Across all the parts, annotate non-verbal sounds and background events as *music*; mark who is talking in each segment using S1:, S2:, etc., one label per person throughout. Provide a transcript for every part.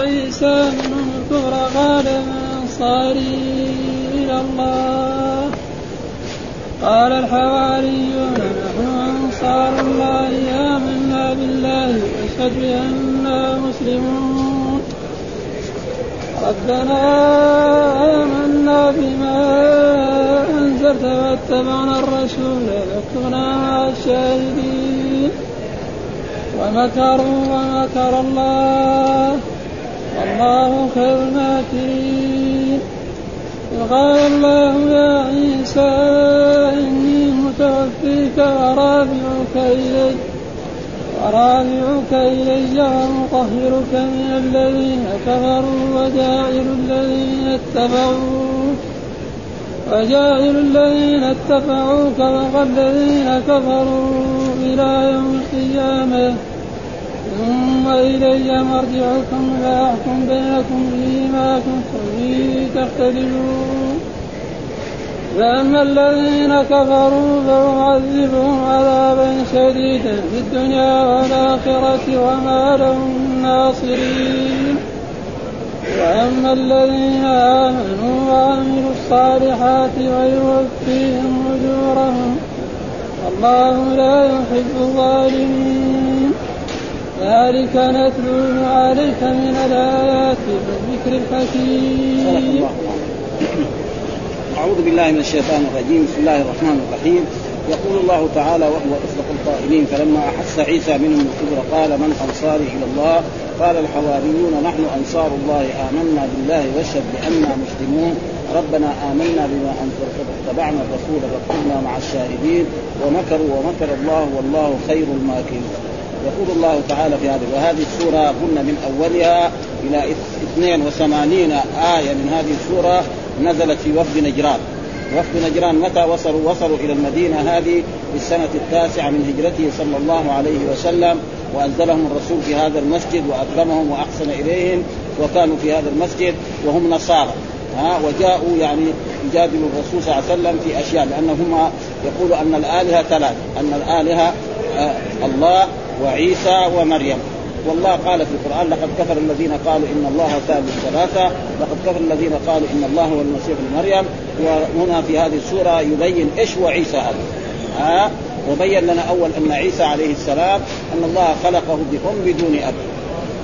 S1: عيسى بن الكفر قال من إلى الله قال الحواريون نحن أنصار الله آمنا بالله واشهد بأننا مسلمون ربنا آمنا بما أنزلت واتبعنا الرسول فاكتبنا مع الشاهدين ومكروا ومكر الله الله خير الماكرين قال الله يا عيسى إني متوفيك ورافعك إلي ورافعك إلي ومطهرك من الذين كفروا وجائر الذين اتبعوك وجاعل الذين اتبعوك وقد الذين كفروا إلى يوم القيامة ثم إلي مرجعكم فأحكم بينكم فيما كنتم فيه تختلفون فأما الذين كفروا فأعذبهم عذابا شديدا في الدنيا والآخرة وما لهم ناصرين وأما الذين آمنوا وعملوا الصالحات ويوفيهم أجورهم الله لا يحب الظالمين ذلك نتلوه عليك من
S2: الآيات والذكر الحكيم أعوذ بالله من الشيطان الرجيم بسم الله الرحمن الرحيم يقول الله تعالى وهو أصدق القائلين فلما أحس عيسى منهم الكبر قال من أنصاري إلى الله قال الحواريون نحن أنصار الله آمنا بالله واشهد بأننا مسلمون ربنا آمنا بما أنزلت واتبعنا الرسول فاكتبنا مع الشاهدين ومكروا ومكر الله والله خير الماكرين يقول الله تعالى في هذه وهذه السورة قلنا من أولها إلى 82 آية من هذه السورة نزلت في وفد نجران وفد نجران متى وصلوا وصلوا إلى المدينة هذه في السنة التاسعة من هجرته صلى الله عليه وسلم وأنزلهم الرسول في هذا المسجد وأكرمهم وأحسن إليهم وكانوا في هذا المسجد وهم نصارى ها وجاءوا يعني يجادلوا الرسول صلى الله عليه وسلم في اشياء لانهم يقولوا ان الالهه ثلاث ان الالهه آه الله وعيسى ومريم والله قال في القرآن لقد كفر الذين قالوا إن الله ثالث ثلاثة لقد كفر الذين قالوا إن الله هو المسيح ابن مريم وهنا في هذه السورة يبين إيش هو عيسى هذا ها وبين لنا أول أن عيسى عليه السلام أن الله خلقه بأم بدون أب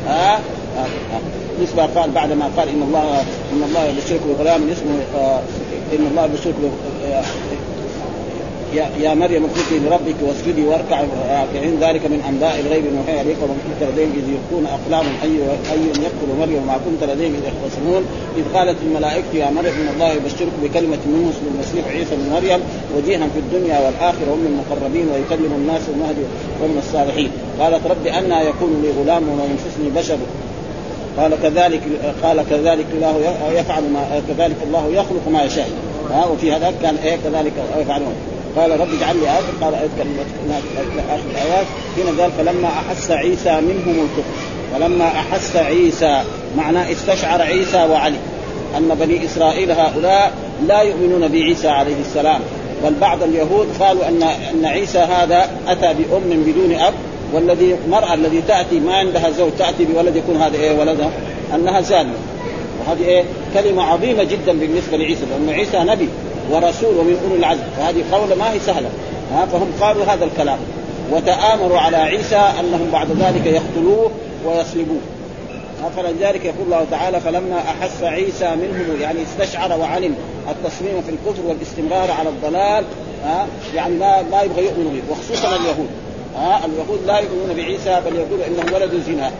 S2: ها نسبة قال بعد ما قال إن الله إن الله يبشرك بغلام اسمه آه، إن الله يبشرك يا مريم اخرجي لربك واسجدي واركعي راكعين ذلك من انباء الغيب نوحي عليك ومن كنت لديهم اذ يلقون اقلام اي اي يقتل مريم وما كنت لديهم اذ يختصمون اذ قالت الملائكه يا مريم ان الله يبشرك بكلمه منه اسم المسيح عيسى بن مريم وجيها في الدنيا والاخره ومن المقربين ويكلم الناس المهدي ومن الصالحين قالت رب أنا يكون لي غلام وينفسني بشر قال كذلك قال كذلك الله يفعل ما كذلك الله يخلق ما يشاء وفي هذا كان ايه كذلك يفعلون قال رب اجعل لي آية قال آية كلمة آخر الآيات هنا قال فلما أحس عيسى منهم الكفر فلما أحس عيسى معناه استشعر عيسى وعلي أن بني إسرائيل هؤلاء لا يؤمنون بعيسى عليه السلام بل بعض اليهود قالوا أن أن عيسى هذا أتى بأم بدون أب والذي المرأة الذي تأتي ما عندها زوج تأتي بولد يكون هذا إيه ولدها أنها زانية وهذه إيه كلمة عظيمة جدا بالنسبة لعيسى لأن عيسى نبي ورسول ومن اولي العزم وهذه قولة ما هي سهلة ها فهم قالوا هذا الكلام وتآمروا على عيسى انهم بعد ذلك يقتلوه ويصلبوه فلذلك يقول الله تعالى فلما احس عيسى منهم يعني استشعر وعلم التصميم في الكفر والاستمرار على الضلال ها يعني ما ما يبغى يؤمن به وخصوصا اليهود ها اليهود لا يؤمنون بعيسى بل يقول انه ولد زنا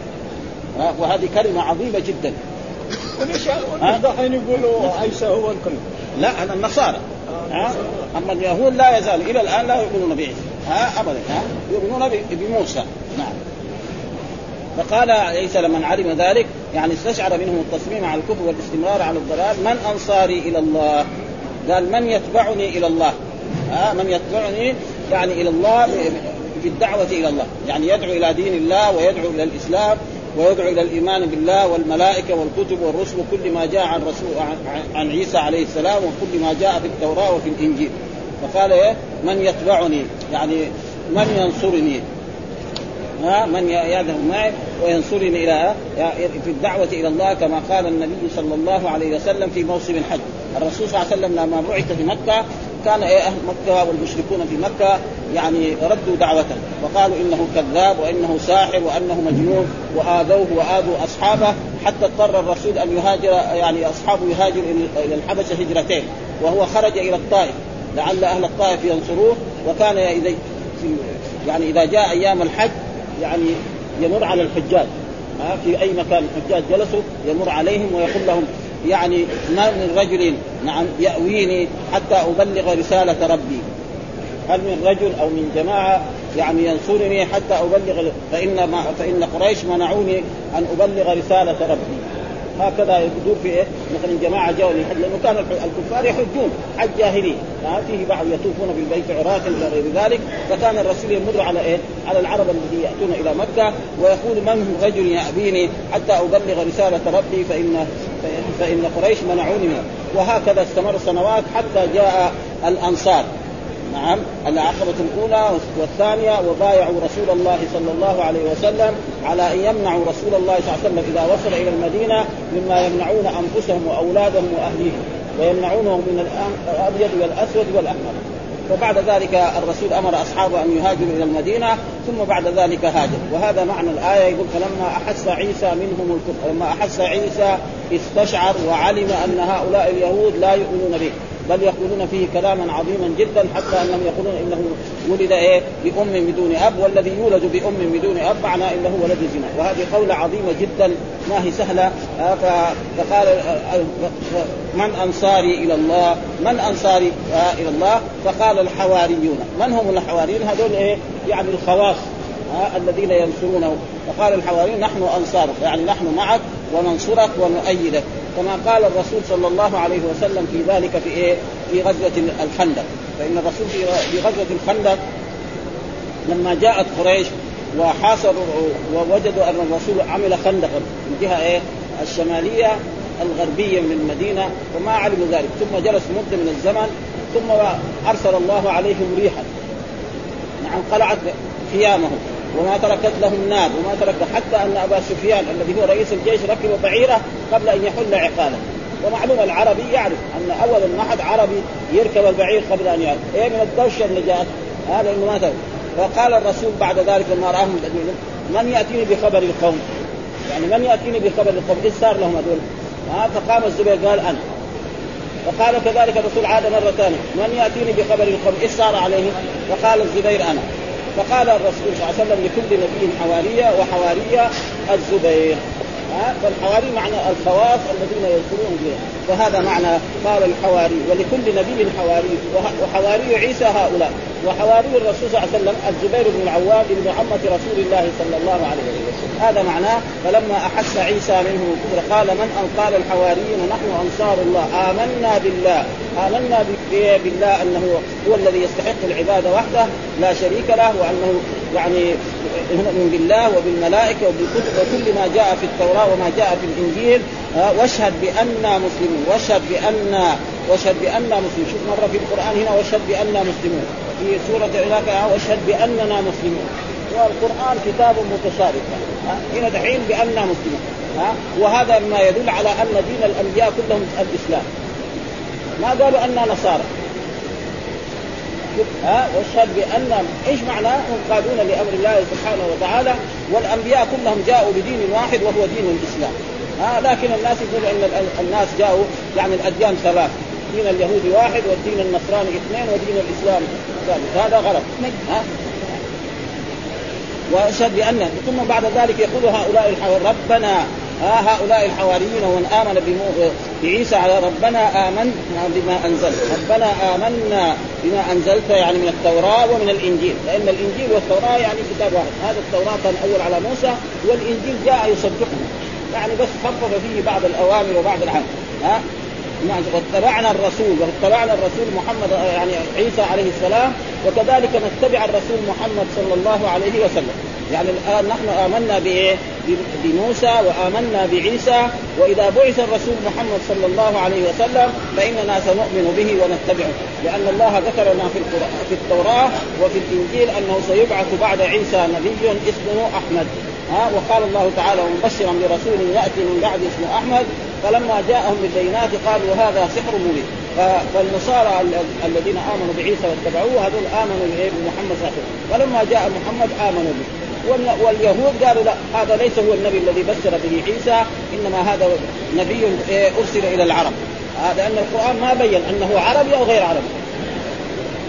S2: وهذه كلمه عظيمه جدا
S3: ها؟ دحين يقولوا عيسى هو الكلب
S2: لا هذا النصارى ها أما اليهود لا يزال إلى الآن لا يؤمنون بعيسى ها أبدا ها يؤمنون بموسى نعم فقال عيسى لمن علم ذلك يعني استشعر منهم التصميم على الكفر والاستمرار على الضلال من أنصاري إلى الله قال من يتبعني إلى الله ها من يتبعني يعني إلى الله في الدعوة إلى الله يعني يدعو إلى دين الله ويدعو إلى الإسلام ويدعو الى الايمان بالله والملائكه والكتب والرسل وكل ما جاء عن رسول عن عيسى عليه السلام وكل ما جاء في التوراه وفي الانجيل فقال ايه من يتبعني يعني من ينصرني ها من يذهب معي وينصرني الى في الدعوه الى الله كما قال النبي صلى الله عليه وسلم في موسم الحج، الرسول صلى الله عليه وسلم لما بعث في مكه كان ايه اهل مكه والمشركون في مكه يعني ردوا دعوته وقالوا انه كذاب وانه ساحر وانه مجنون واذوه واذوا اصحابه حتى اضطر الرسول ان يهاجر يعني اصحابه يهاجر الى الحبشه هجرتين وهو خرج الى الطائف لعل اهل الطائف ينصروه وكان اذا يعني اذا جاء ايام الحج يعني يمر على الحجاج في اي مكان الحجاج جلسوا يمر عليهم ويقول لهم يعني ما من رجل نعم يأويني حتى أبلغ رسالة ربي هل من رجل أو من جماعة يعني ينصرني حتى أبلغ فإن ما فإن قريش منعوني أن أبلغ رسالة ربي هكذا يبدو في إيه؟ مثلا جماعه جاءوا للحج لانه كان الكفار يحجون على الجاهليه آه فيه بعض يطوفون بالبيت عراق الى غير ذلك فكان الرسول يمر على ايه؟ على العرب الذي ياتون الى مكه ويقول من هو رجل يأبيني حتى ابلغ رساله ربي فان فان قريش منعوني منه وهكذا استمر سنوات حتى جاء الانصار نعم العقبة الأولى والثانية وبايعوا رسول الله صلى الله عليه وسلم على أن يمنعوا رسول الله صلى الله عليه وسلم إذا وصل إلى المدينة مما يمنعون أنفسهم وأولادهم وأهليهم ويمنعونهم من الأبيض والأسود والأحمر وبعد ذلك الرسول امر اصحابه ان يهاجروا الى المدينه ثم بعد ذلك هاجر وهذا معنى الايه يقول فلما احس عيسى منهم الكفر لما احس عيسى استشعر وعلم ان هؤلاء اليهود لا يؤمنون به بل يقولون فيه كلاما عظيما جدا حتى انهم يقولون انه ولد ايه بام بدون اب والذي يولد بام بدون اب معنى انه ولد زنا وهذه قوله عظيمه جدا ما هي سهله آه، فقال آه، من انصاري الى الله من انصاري آه، الى الله فقال الحواريون من هم الحواريون هذول ايه يعني الخواص الذين ينصرونه فقال الحواريون نحن انصارك يعني نحن معك وننصرك ونؤيدك كما قال الرسول صلى الله عليه وسلم في ذلك في ايه؟ في غزوه الخندق فان الرسول في غزوه الخندق لما جاءت قريش وحاصروا ووجدوا ان الرسول عمل خندقا من جهه ايه؟ الشماليه الغربيه من المدينه وما علموا ذلك ثم جلس مده من الزمن ثم ارسل الله عليهم ريحا نعم قلعت خيامهم وما تركت له النار وما تركت حتى ان ابا سفيان الذي هو رئيس الجيش ركب بعيره قبل ان يحل عقاله ومعلوم العربي يعرف ان اول حد عربي يركب البعير قبل ان يعرف ايه من الدوشه اللي جاءت هذا انه ما وقال الرسول بعد ذلك لما راهم من ياتيني بخبر القوم؟ يعني من ياتيني بخبر القوم؟ ايش صار لهم هذول؟ آه فقام الزبير قال انا وقال كذلك الرسول عاد مره ثانيه من ياتيني بخبر القوم؟ ايش صار عليهم؟ فقال الزبير انا فقال الرسول صلى الله عليه وسلم لكل نبي حواريه وحواريه الزبير فالحواري معنى الخواص الذين يذكرون به فهذا معنى قال الحواري ولكل نبي حواري وحواري عيسى هؤلاء وحواري الرسول صلى الله عليه وسلم الزبير بن العوام بن عمة رسول الله صلى الله عليه وسلم هذا معناه فلما أحس عيسى منه قال من أنقال الحواريين نحن أنصار الله آمنا بالله آمنا بالله أنه هو الذي يستحق العبادة وحده لا شريك له وأنه يعني نؤمن بالله وبالملائكة وبالكتب وكل ما جاء في التوراة وما جاء في الإنجيل آه، واشهد بأننا مسلمون واشهد بأننا واشهد بأننا مسلمون شوف مرة في القرآن هنا واشهد بأننا مسلمون في سورة علاقة آه، واشهد بأننا مسلمون والقرآن كتاب متشابه آه، هنا دحين بأننا مسلمون ها وهذا ما يدل على أن دين الأنبياء كلهم الإسلام ما قالوا أننا نصارى ها واشهد بان ايش معناه؟ منقادون لامر الله سبحانه وتعالى والانبياء كلهم جاءوا بدين واحد وهو دين الاسلام ها لكن الناس يقول ان الناس جاءوا يعني الاديان ثلاث دين اليهودي واحد والدين النصراني اثنين ودين الاسلام ثالث هذا غلط ها واشهد بان ثم بعد ذلك يقول هؤلاء ربنا آه هؤلاء الحواريين ومن آمن آه، بعيسى على ربنا آمن آه، بما أنزلت ربنا آمنا بما أنزلت يعني من التوراة ومن الإنجيل لأن الإنجيل والتوراة يعني كتاب واحد هذا التوراة كان أول على موسى والإنجيل جاء يصدقه يعني بس خفف فيه بعض الأوامر وبعض الحق ها واتبعنا الرسول واتبعنا الرسول محمد آه، يعني عيسى عليه السلام وكذلك نتبع الرسول محمد صلى الله عليه وسلم يعني الان نحن امنا بايه؟ بموسى وامنا بعيسى واذا بعث الرسول محمد صلى الله عليه وسلم فاننا سنؤمن به ونتبعه لان الله ذكرنا في القران في التوراه وفي الانجيل انه سيبعث بعد عيسى نبي اسمه احمد ها وقال الله تعالى مبشرا برسول ياتي من بعد اسمه احمد فلما جاءهم بالبينات قالوا هذا سحر مريد فالنصارى الذين امنوا بعيسى واتبعوه هذول امنوا بمحمد صلى الله عليه وسلم فلما جاء محمد امنوا به واليهود قالوا لا هذا ليس هو النبي الذي بشر به عيسى انما هذا نبي إيه، ارسل الى العرب هذا ان القران ما بين انه عربي او غير عربي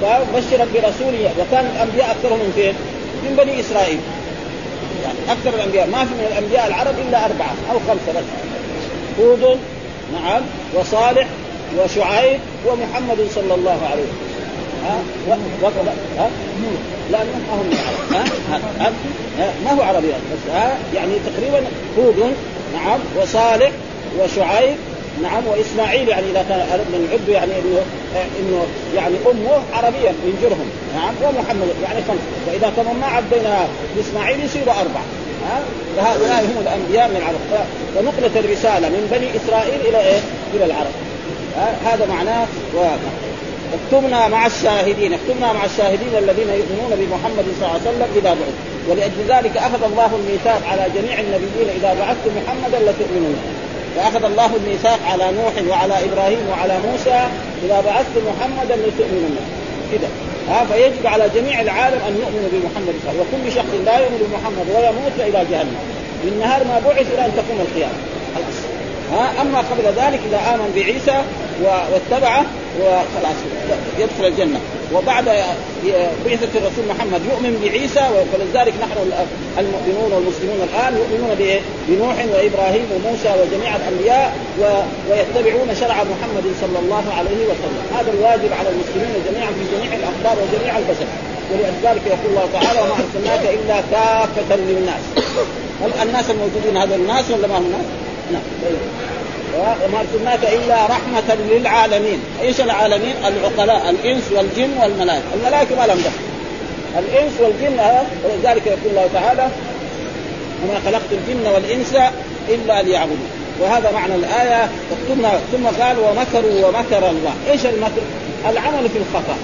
S2: فبشرت برسول وكان الانبياء اكثرهم من فين؟ من بني اسرائيل يعني اكثر الانبياء ما في من الانبياء العرب الا اربعه او خمسه بس هود نعم وصالح وشعيب ومحمد صلى الله عليه وسلم ها وكذا ها لانهم ما العرب ها ها ما هو عربي بس ها يعني تقريبا هود نعم وصالح وشعيب نعم واسماعيل يعني اذا كان من عبده يعني انه انه يعني امه عربيا من جرهم نعم ومحمد يعني خمسه واذا كانوا ما عدينا باسماعيل يصيروا اربعه ها فهؤلاء هم الانبياء من العرب ونقلت الرساله من بني اسرائيل الى ايه؟ الى العرب هذا معناه و... اكتبنا مع الشاهدين اكتبنا مع الشاهدين الذين يؤمنون بمحمد صلى الله عليه وسلم اذا بعث ولاجل ذلك اخذ الله الميثاق على جميع النبيين اذا بعثتم محمدا لتؤمنون واخذ الله الميثاق على نوح وعلى ابراهيم وعلى موسى اذا بعثتم محمدا لتؤمنون كذا ها فيجب على جميع العالم ان يؤمنوا بمحمد صلى الله عليه وسلم وكل شخص لا يؤمن بمحمد ويموت الى جهنم من نهار ما بعث الى ان تقوم القيامه اما قبل ذلك اذا امن بعيسى واتبعه وخلاص يدخل الجنه وبعد آه، بعثه الرسول محمد يؤمن بعيسى ولذلك نحن المؤمنون والمسلمون الان يؤمنون بنوح وابراهيم وموسى وجميع الانبياء ويتبعون شرع محمد صلى الله عليه وسلم، هذا الواجب على المسلمين جميعا في جميع الاقطار وجميع البشر، ولذلك يقول الله تعالى وما ارسلناك الا كافه للناس. هل الناس الموجودين هذا الناس ولا ما هم ناس؟ نعم وما ارسلناك الا رحمه للعالمين، ايش العالمين؟ العقلاء الانس والجن والملائكه، الملائكه ما لهم دخل. الانس والجن ولذلك يقول الله تعالى: وما خلقت الجن والانس الا ليعبدون، وهذا معنى الايه ثم ثم قال ومكروا ومكر الله، ايش المكر؟ العمل في الخطا.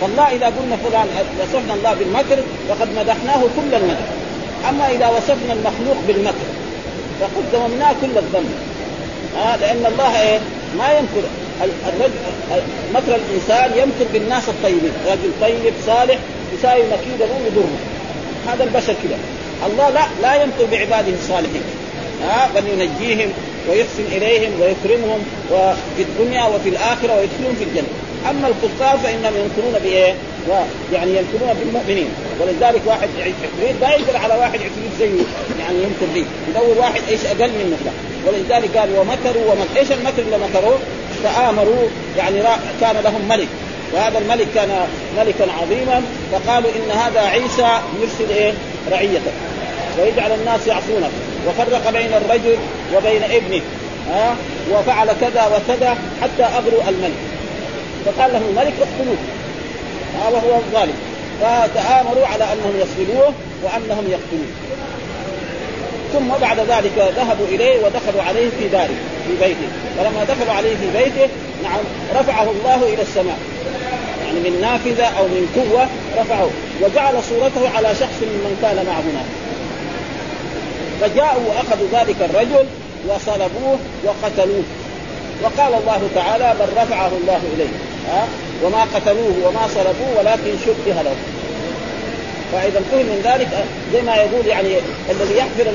S2: فالله اذا قلنا فلان وصفنا الله بالمكر فقد مدحناه كل المدح. اما اذا وصفنا المخلوق بالمكر فقد ذممناه كل الذنب آه لان الله ايه ما يمكر الرجل مكر الانسان يمكر بالناس الطيبين، رجل طيب صالح يساوي مكيده يضره. هذا البشر كذا. الله لا لا يمكر بعباده الصالحين. ها آه، بل ينجيهم ويحسن اليهم ويكرمهم وفي الدنيا وفي الاخره ويدخلهم في الجنه. اما الكفار فانهم ينكرون بايه؟ يعني ينكرون بالمؤمنين ولذلك واحد عفريت لا يقدر على واحد عفريت زيه يعني يمكر به يدور واحد ايش اقل منه ده. ولذلك قال ومكروا ومكر ايش المكر اللي مكروه؟ تآمروا يعني كان لهم ملك وهذا الملك كان ملكا عظيما فقالوا ان هذا عيسى يرسل ايه؟ رعيته ويجعل الناس يعصونه وفرق بين الرجل وبين ابنه ها وفعل كذا وكذا حتى اغروا الملك فقال له الملك اقتلوه وهو الظالم فتآمروا على أنهم يصلبوه وأنهم يقتلوه ثم بعد ذلك ذهبوا إليه ودخلوا عليه في داره في بيته فلما دخلوا عليه في بيته نعم رفعه الله إلى السماء يعني من نافذة أو من قوة رفعه وجعل صورته على شخص ممن كان معه هناك فجاءوا واخذوا ذلك الرجل وصلبوه وقتلوه وقال الله تعالى بل رفعه الله اليه ها وما قتلوه وما صلبوه ولكن شبه له فاذا فهم من ذلك أه، زي ما يقول يعني الذي يحفر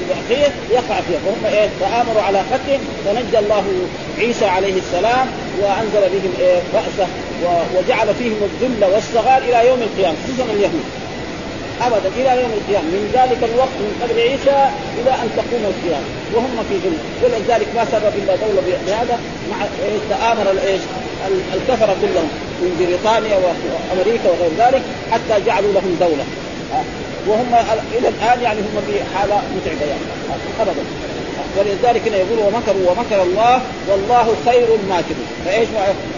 S2: الاخير يقع فيه وهم ايه تامروا على قتله فنجى الله عيسى عليه السلام وانزل بهم إيه راسه وجعل فيهم الذل والصغار الى يوم القيامه خصوصا اليهود ابدا الى يوم القيامه من ذلك الوقت من قبل عيسى الى ان تقوم القيامه وهم في ذل ولذلك ما سبب الا دوله بهذا مع إيه تامر الايش الكفره كلهم من بريطانيا وامريكا وغير ذلك حتى جعلوا لهم دوله وهم الى الان يعني هم في حاله متعبه يعني ابدا ولذلك هنا يقول ومكروا ومكر الله والله خير الماكرين فايش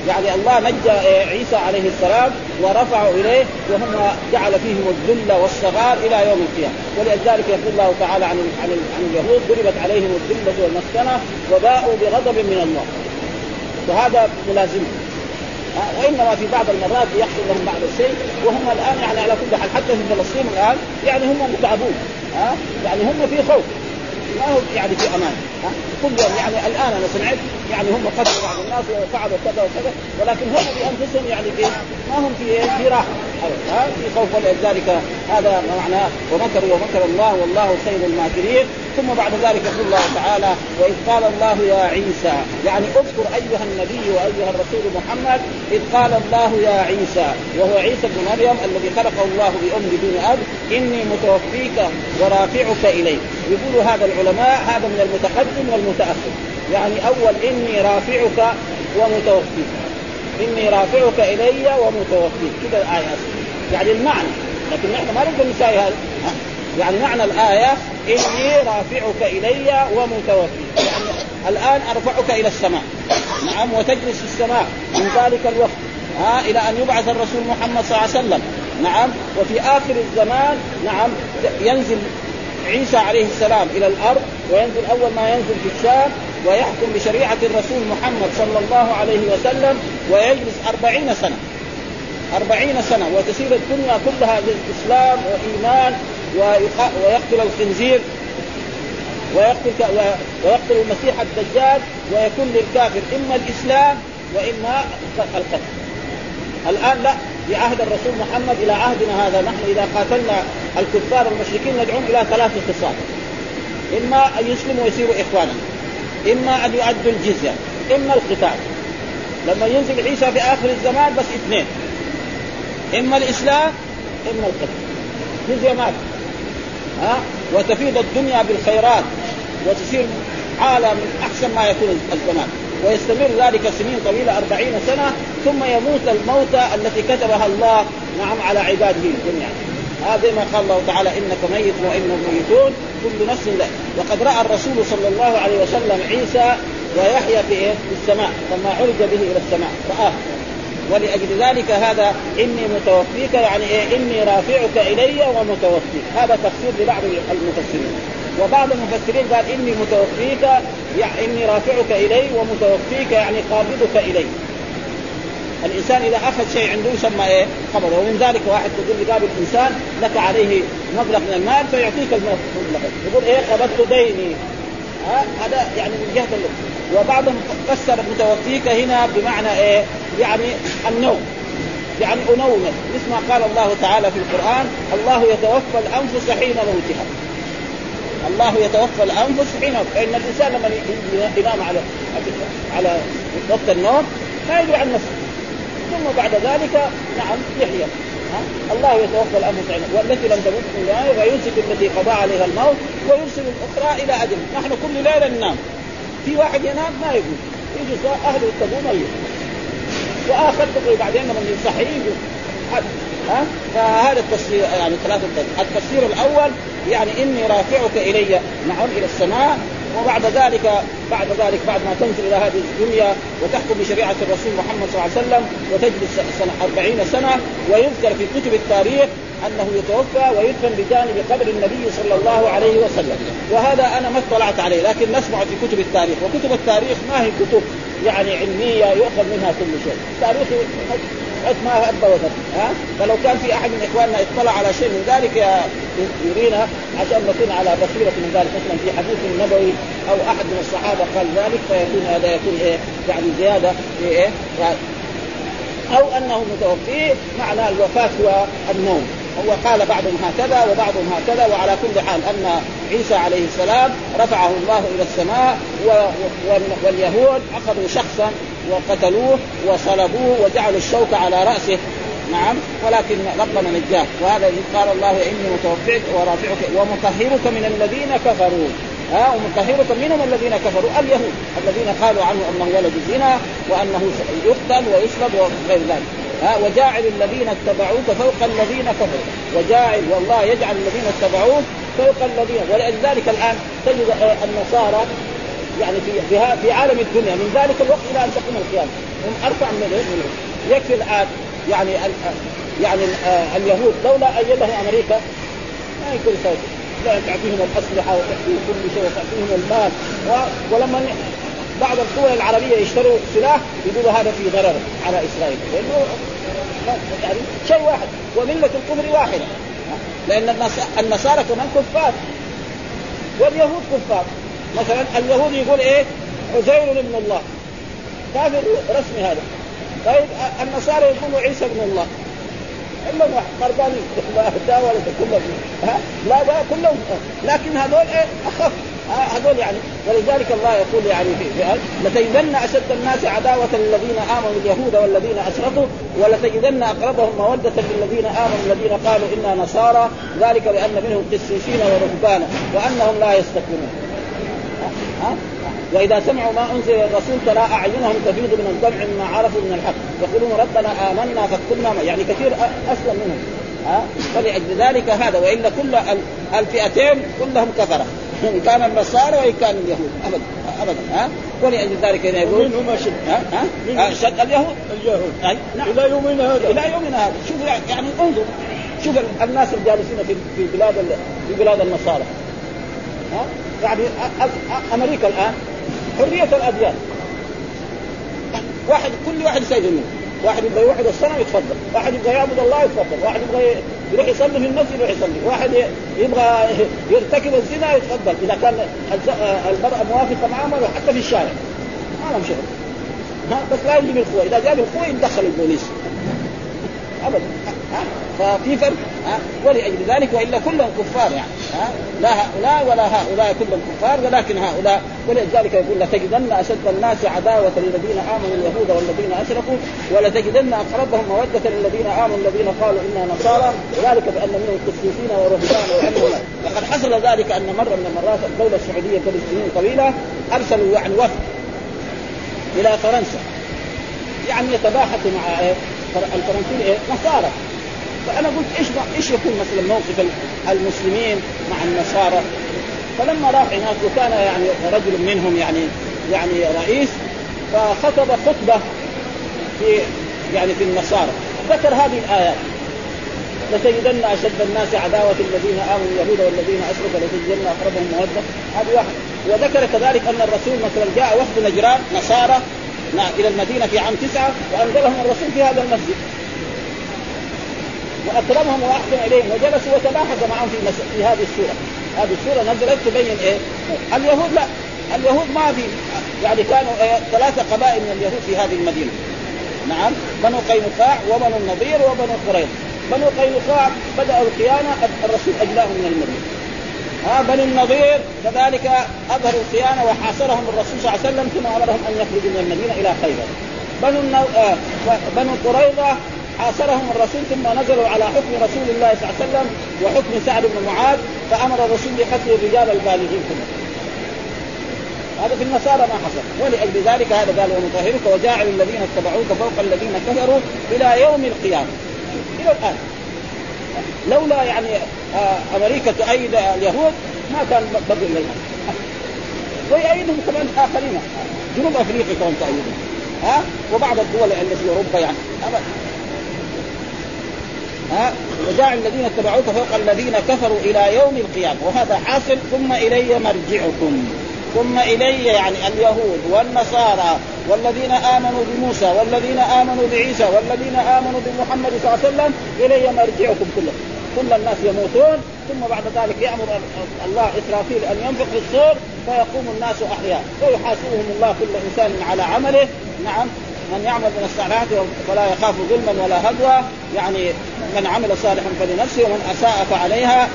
S2: يعني الله نجى إيه، عيسى عليه السلام ورفعوا اليه وهم جعل فيهم الذل والصغار الى يوم القيامه ولذلك يقول الله تعالى عن عن اليهود ضربت عليهم الذله والمسكنه وباءوا بغضب من الله وهذا ملازمه آه، وانما في بعض المرات يحصل لهم بعض الشيء وهم الان يعني على كل حال حتى في فلسطين الان يعني هم متعبون ها آه، يعني هم في خوف ما هو يعني في امان ها آه، كل يعني الان انا سمعت يعني هم قتلوا بعض الناس وفعلوا كذا وكذا ولكن هم بانفسهم يعني في ما هم في إيه؟ في راحه ها في خوف ولذلك هذا معناه ومكروا ومكر الله والله خير الماكرين ثم بعد ذلك يقول الله تعالى واذ قال الله يا عيسى يعني اذكر ايها النبي وايها الرسول محمد اذ قال الله يا عيسى وهو عيسى بن مريم الذي خلقه الله بام بدون اب اني متوفيك ورافعك الي يقول هذا العلماء هذا من المتقدم والمتاخر يعني اول اني رافعك ومتوفيك اني رافعك الي ومتوفيك كذا الايه يعني المعنى لكن نحن ما نقدر نساوي هذا يعني معنى الآية إني رافعك إلي ومتوفيك يعني الآن أرفعك إلى السماء نعم وتجلس في السماء من ذلك الوقت ها إلى أن يبعث الرسول محمد صلى الله عليه وسلم نعم وفي آخر الزمان نعم ينزل عيسى عليه السلام إلى الأرض وينزل أول ما ينزل في الشام ويحكم بشريعة الرسول محمد صلى الله عليه وسلم ويجلس أربعين سنة أربعين سنة وتسير الدنيا كلها للإسلام وإيمان ويقتل الخنزير ويقتل ويقتل المسيح الدجال ويكون للكافر اما الاسلام واما القتل. الان لا في عهد الرسول محمد الى عهدنا هذا نحن اذا قاتلنا الكفار والمشركين ندعوهم الى ثلاث خصال. اما ان يسلموا ويصيروا اخوانا. اما ان يؤدوا الجزيه. اما القتال. لما ينزل عيسى في اخر الزمان بس اثنين. اما الاسلام اما القتل. جزيه ماتت. ها وتفيض الدنيا بالخيرات وتصير عالم من احسن ما يكون الزمان ويستمر ذلك سنين طويلة أربعين سنة ثم يموت الموتى التي كتبها الله نعم على عباده الدنيا هذا ما قال الله تعالى انك ميت وانهم ميتون كل نفس ذلك وقد راى الرسول صلى الله عليه وسلم عيسى ويحيى في إيه؟ السماء لما عرج به الى السماء راه ولاجل ذلك هذا اني متوفيك يعني إيه اني رافعك الي ومتوفيك هذا تفسير لبعض المفسرين وبعض المفسرين قال اني متوفيك يعني اني رافعك الي ومتوفيك يعني قابضك الي الانسان اذا اخذ شيء عنده يسمى ايه؟ قبضه ومن ذلك واحد تقول لي قابل انسان لك عليه مبلغ من المال فيعطيك المبلغ يقول ايه قبضت ديني هذا يعني من جهه وبعضهم فسر متوفيك هنا بمعنى ايه؟ يعني النوم يعني انومك مثل ما قال الله تعالى في القران الله يتوفى الانفس حين موتها الله يتوفى الانفس حين فان الانسان لما ينام على على وقت النوم ما يدري عن نفسه ثم بعد ذلك نعم يحيى الله يتوفى الانفس حين والتي لم تمت من ويمسك التي قضى عليها الموت ويرسل الاخرى الى اجل نحن كل ليله ننام في واحد ينام ما يقول يجي اهله تقوم تقول بعدين لما يصحي ها فهذا التفسير يعني ثلاثة التفسير الاول يعني اني رافعك الي نعم الى السماء وبعد ذلك بعد ذلك بعد ما تنزل الى هذه الدنيا وتحكم بشريعه الرسول محمد صلى الله عليه وسلم وتجلس سنه 40 سنه ويذكر في كتب التاريخ انه يتوفى ويدفن بجانب قبر النبي صلى الله عليه وسلم، وهذا انا ما اطلعت عليه لكن نسمع في كتب التاريخ، وكتب التاريخ ما هي كتب يعني علميه يؤخذ منها كل شيء، التاريخ ما ابى وجد ها فلو كان في احد من اخواننا اطلع على شيء من ذلك يرينا عشان نكون على بصيره من ذلك مثلا في حديث نبوي او احد من الصحابه قال ذلك فيكون هذا يكون ايه يعني زياده في ايه او انه متوفي معنى الوفاه هو النوم هو قال بعضهم هكذا وبعضهم هكذا وعلى كل حال ان عيسى عليه السلام رفعه الله الى السماء واليهود اخذوا شخصا وقتلوه وصلبوه وجعلوا الشوك على راسه نعم ولكن ربنا نجاه وهذا قال الله اني متوفيك ورافعك ومطهرك من الذين كفروا ها ومطهرك منهم الذين كفروا اليهود الذين قالوا عنه انه ولد الزنا وانه يقتل ويصلب وغير ذلك ها وجاعل الذين اتبعوك فوق الذين كفروا وجاعل والله يجعل الذين اتبعوه فوق الذين ولذلك الان تجد آه، النصارى يعني في في, في عالم الدنيا من ذلك الوقت الى ان تقوم القيامه هم ارفع من منه يكفي الان يعني ال يعني آه، اليهود لولا ايدها امريكا ما يكون سوي لا تعطيهم الاسلحه وتعطيهم كل شيء وتعطيهم المال و... ولما بعض الدول العربيه يشتروا سلاح يقولوا هذا في ضرر على اسرائيل لانه يعني شيء واحد ومله الكفر واحده لان النصارى كمان كفار واليهود كفار مثلا اليهودي يقول ايه عزير ابن الله كافر رسمي هذا طيب النصارى يقولوا عيسى ابن الله الا مرضان لا ولا كلهم ها لا ده كلهم لكن هذول ايه اخف آه، هذول يعني ولذلك الله يقول يعني في لتجدن اشد الناس عداوه للذين امنوا اليهود والذين اشركوا ولتجدن اقربهم موده للذين امنوا الذين قالوا انا نصارى ذلك بان منهم قسيسين ورهبانا وانهم لا يستكبرون ها واذا سمعوا ما انزل الرسول ترى اعينهم تفيض من الدمع مما عرفوا من الحق يقولون ربنا امنا فاكتبنا يعني كثير اسلم منهم ها فلأجل ذلك هذا والا كل الفئتين كلهم كفره ان كان النصارى وان كان اليهود ابدا ابدا ها ولأجل ذلك هنا يقول
S3: منهم
S2: اشد
S3: ها ها اشد
S2: اليهود
S3: اليهود أي نعم الى يومنا هذا
S2: الى يومنا هذا شوف يعني انظر شوف الناس الجالسين في في بلاد في بلاد النصارى ها يعني امريكا الان حريه الاديان واحد كل واحد يسجل منه واحد يبغى يوحد الصنم يتفضل واحد يبغى يعبد الله يتفضل واحد يبغى يروح يصلي في المسجد يروح يصلي واحد يبغى *laughs* يرتكب الزنا يتفضل اذا كان آه، المراه موافقه معه ما حتى في الشارع ما لهم شغل بس لا يجي بالقوه اذا جاء بالقوه يتدخل البوليس ابدا ها ففي فرق ها ولاجل ذلك والا كلهم كفار يعني ها لا هؤلاء ولا هؤلاء كلهم كفار ولكن هؤلاء ولذلك يقول لتجدن اشد الناس عداوه للذين امنوا اليهود والذين اشركوا ولتجدن اقربهم موده للذين امنوا الذين قالوا انا نصارى ذلك بان منهم قسيسين ورهبان وعلمنا لقد حصل ذلك ان مره من المرات الدوله السعوديه قبل سنين طويله ارسلوا يعني وفد الى فرنسا يعني يتباحثوا مع إيه؟ الفرنسيين إيه؟ نصارى فانا قلت ايش ايش يكون مثلا موقف المسلمين مع النصارى فلما راح هناك وكان يعني رجل منهم يعني يعني رئيس فخطب خطبه في يعني في النصارى ذكر هذه الايات لتجدن اشد الناس عداوه الذين امنوا اليهود والذين اشركوا لتجدن اقربهم موده هذه واحد وذكر كذلك ان الرسول مثلا جاء وفد نجران نصارى الى المدينه في عام تسعه وانزلهم الرسول في هذا المسجد واكرمهم واحسن اليهم وجلسوا وتباحثوا معهم في, مس... في هذه السوره هذه السوره نزلت تبين ايه اليهود لا اليهود ما في يعني كانوا إيه؟ ثلاثه قبائل من اليهود في هذه المدينه نعم بنو قينقاع وبنو النضير وبنو قريظ بنو قينقاع بداوا الخيانه الرسول اجلاهم من المدينه ها بني النظير كذلك اظهروا الخيانه وحاصرهم الرسول صلى الله عليه وسلم ثم امرهم ان يخرجوا من المدينه الى خيبر بنو النو... آه، بنو قريظه حاصرهم الرسول ثم نزلوا على حكم رسول الله صلى الله عليه وسلم وحكم سعد بن معاذ فامر الرسول بقتل الرجال البالغين كلهم هذا في النصارى ما حصل ولاجل ذلك هذا قال ونطهرك وجاعل الذين اتبعوك فوق الذين كفروا الى يوم القيامه الى الان لولا يعني آه، امريكا تؤيد اليهود ما كان بقي اليهود ويؤيدهم كمان اخرين جنوب افريقيا كانوا تؤيدهم ها وبعض الدول التي اوروبا يعني أبدا. ها وجعل الذين اتبعوك فوق الذين كفروا الى يوم القيامه وهذا حاصل ثم الي مرجعكم ثم الي يعني اليهود والنصارى والذين امنوا بموسى والذين امنوا بعيسى والذين امنوا بمحمد صلى الله عليه وسلم الي مرجعكم كلكم كل الناس يموتون ثم بعد ذلك يامر الله اسرافيل ان ينفق في الصور فيقوم الناس احياء فيحاسبهم الله كل انسان على عمله نعم من يعمل من الصالحات فلا يخاف ظلما ولا هدوى يعني من عمل صالحا فلنفسه ومن اساء فعليها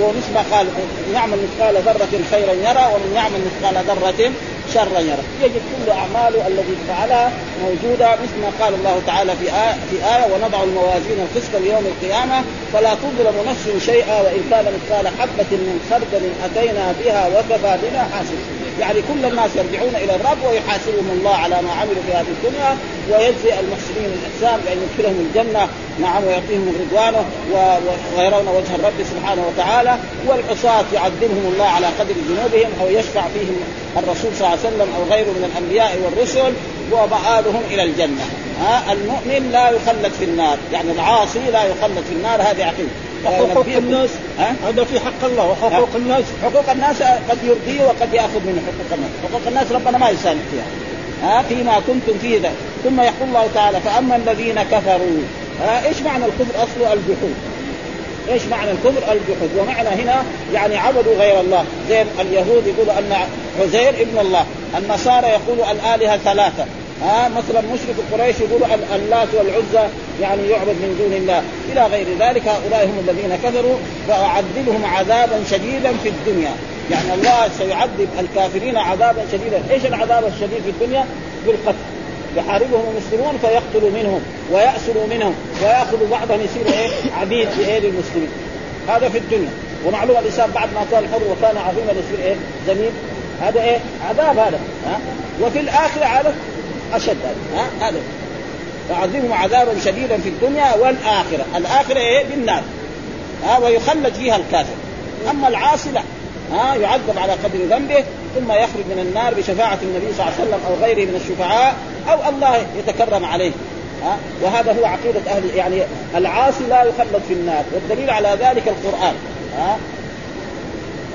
S2: ومثل ما قال من يعمل مثقال ذرة خيرا يرى ومن يعمل مثقال ذرة شرا يرى، يجد كل اعماله الذي فعلها موجوده مثل ما قال الله تعالى في آية, في آية ونضع الموازين القسط ليوم القيامه فلا تظلم نفس شيئا وان كان مثقال حبه من خردل اتينا بها وكفى بنا حاسبين. يعني كل الناس يرجعون الى الرب ويحاسبهم الله على ما عملوا في هذه الدنيا ويجزي المحسنين الاحسان بان يدخلهم الجنه نعم ويعطيهم رضوانه ويرون وجه الرب سبحانه وتعالى والعصاة يعذبهم الله على قدر ذنوبهم او يشفع فيهم الرسول صلى الله عليه وسلم او غيره من الانبياء والرسل ومآلهم الى الجنه ها المؤمن لا يخلد في النار يعني العاصي لا يخلد في النار هذه عقيده
S3: وحقوق الناس هذا في حق الله
S2: وحقوق الناس حقوق الناس قد يرضيه وقد ياخذ منه حقوق الناس حقوق الناس ربنا ما يسامح فيها ها فيما كنتم فيه ده. ثم يقول الله تعالى فاما الذين كفروا ها ايش معنى الكفر اصله الجحود ايش معنى الكفر؟ الجحود ومعنى هنا يعني عبدوا غير الله زي اليهود يقولوا ان عزير ابن الله النصارى يقولوا الالهه ثلاثه ها مثلا مشرك قريش يقول اللات والعزى يعني يعبد من دون الله الى غير ذلك هؤلاء هم الذين كفروا فاعذبهم عذابا شديدا في الدنيا يعني الله سيعذب الكافرين عذابا شديدا ايش العذاب الشديد في الدنيا بالقتل يحاربهم المسلمون فيقتلوا منهم ويأسروا منهم ويأخذوا بعضهم يصير ايه عبيد لايه المسلمين هذا في الدنيا ومعلوم الانسان بعد ما كان حر وكان عظيما يصير ايه زميل هذا ايه عذاب هذا ها وفي الاخره عذاب اشد هذا هذا فعذبهم عذابا شديدا في الدنيا والاخره، الاخره ايه؟ بالنار ها ويخلد فيها الكافر اما العاصي لا ها يعذب على قدر ذنبه ثم يخرج من النار بشفاعة النبي صلى الله عليه وسلم أو غيره من الشفعاء أو الله يتكرم عليه ها؟ وهذا هو عقيدة أهل يعني العاصي لا يخلد في النار والدليل على ذلك القرآن ها؟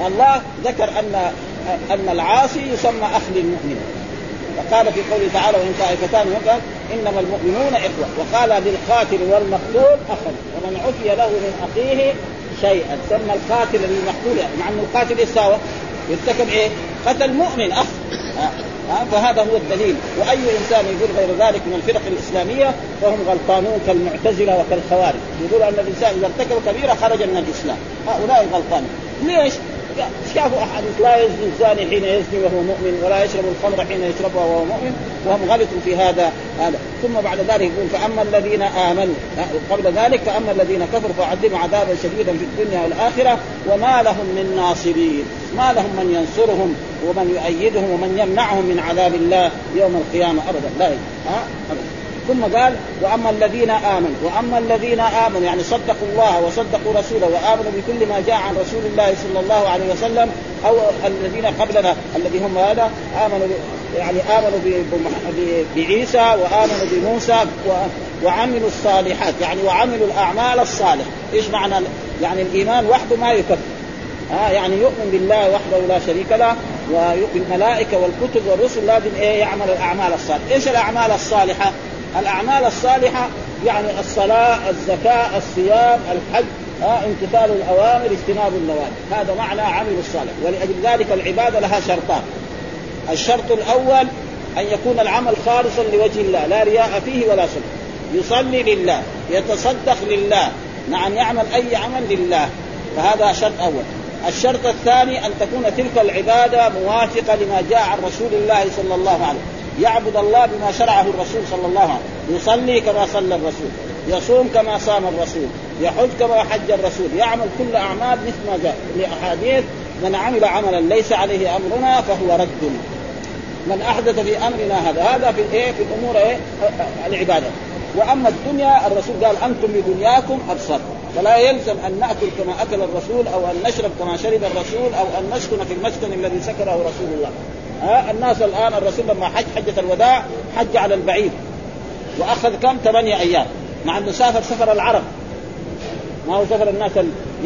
S2: الله ذكر أن أن العاصي يسمى أخ للمؤمن وقال في قوله تعالى وان طائفتان هم انما المؤمنون اخوه وقال للقاتل والمقتول اخا ومن عفي له من اخيه شيئا سمى القاتل للمقتول يعني، مع انه القاتل يساوى يرتكب ايه؟ قتل مؤمن اخ آه. آه. فهذا هو الدليل واي انسان يقول غير ذلك من الفرق الاسلاميه فهم غلطانون كالمعتزله وكالخوارج يقول ان الانسان اذا ارتكب كبيره خرج من الاسلام هؤلاء غلطانون ليش؟ شافوا احاديث لا يزني الزاني حين يزني وهو مؤمن ولا يشرب الخمر حين يشربها وهو مؤمن وهم غلطوا في هذا هذا ثم بعد ذلك يقول فاما الذين امنوا قبل ذلك فاما الذين كفروا فعذبهم عذابا شديدا في الدنيا والاخره وما لهم من ناصرين ما لهم من ينصرهم ومن يؤيدهم ومن يمنعهم من عذاب الله يوم القيامه ابدا لا أبدا. ثم قال واما الذين امنوا واما الذين امنوا يعني صدقوا الله وصدقوا رسوله وامنوا بكل ما جاء عن رسول الله صلى الله عليه وسلم او الذين قبلنا الذي هم هذا امنوا يعني امنوا بعيسى وامنوا بموسى وعملوا الصالحات يعني وعملوا الاعمال الصالحه، ايش معنى يعني الايمان وحده ما يكفي آه يعني يؤمن بالله وحده لا شريك له ويؤمن الملائكة والكتب والرسل لازم ايه يعمل الأعمال الصالحة، ايش الأعمال الصالحة؟ الاعمال الصالحه يعني الصلاه، الزكاه، الصيام، الحج، امتثال الاوامر، اجتناب النواهي، هذا معنى عمل الصالح، ولاجل ذلك العباده لها شرطان. الشرط الاول ان يكون العمل خالصا لوجه الله، لا رياء فيه ولا سمعه. يصلي لله، يتصدق لله، نعم يعمل اي عمل لله، فهذا شرط اول. الشرط الثاني ان تكون تلك العباده موافقه لما جاء عن رسول الله صلى الله عليه وسلم. يعبد الله بما شرعه الرسول صلى الله عليه وسلم يصلي كما صلى الرسول يصوم كما صام الرسول يحج كما حج الرسول يعمل كل أعمال مثل ما جاء لأحاديث من عمل عملا ليس عليه أمرنا فهو رد من أحدث في أمرنا هذا هذا في الإيه في الأمور إيه العبادة واما الدنيا الرسول قال انتم بدنياكم ابصر فلا يلزم ان ناكل كما اكل الرسول او ان نشرب كما شرب الرسول او ان نسكن في المسكن الذي سكنه رسول الله ها الناس الان الرسول لما حج حجه الوداع حج على البعير واخذ كم؟ ثمانيه ايام مع انه سافر سفر العرب ما هو سفر الناس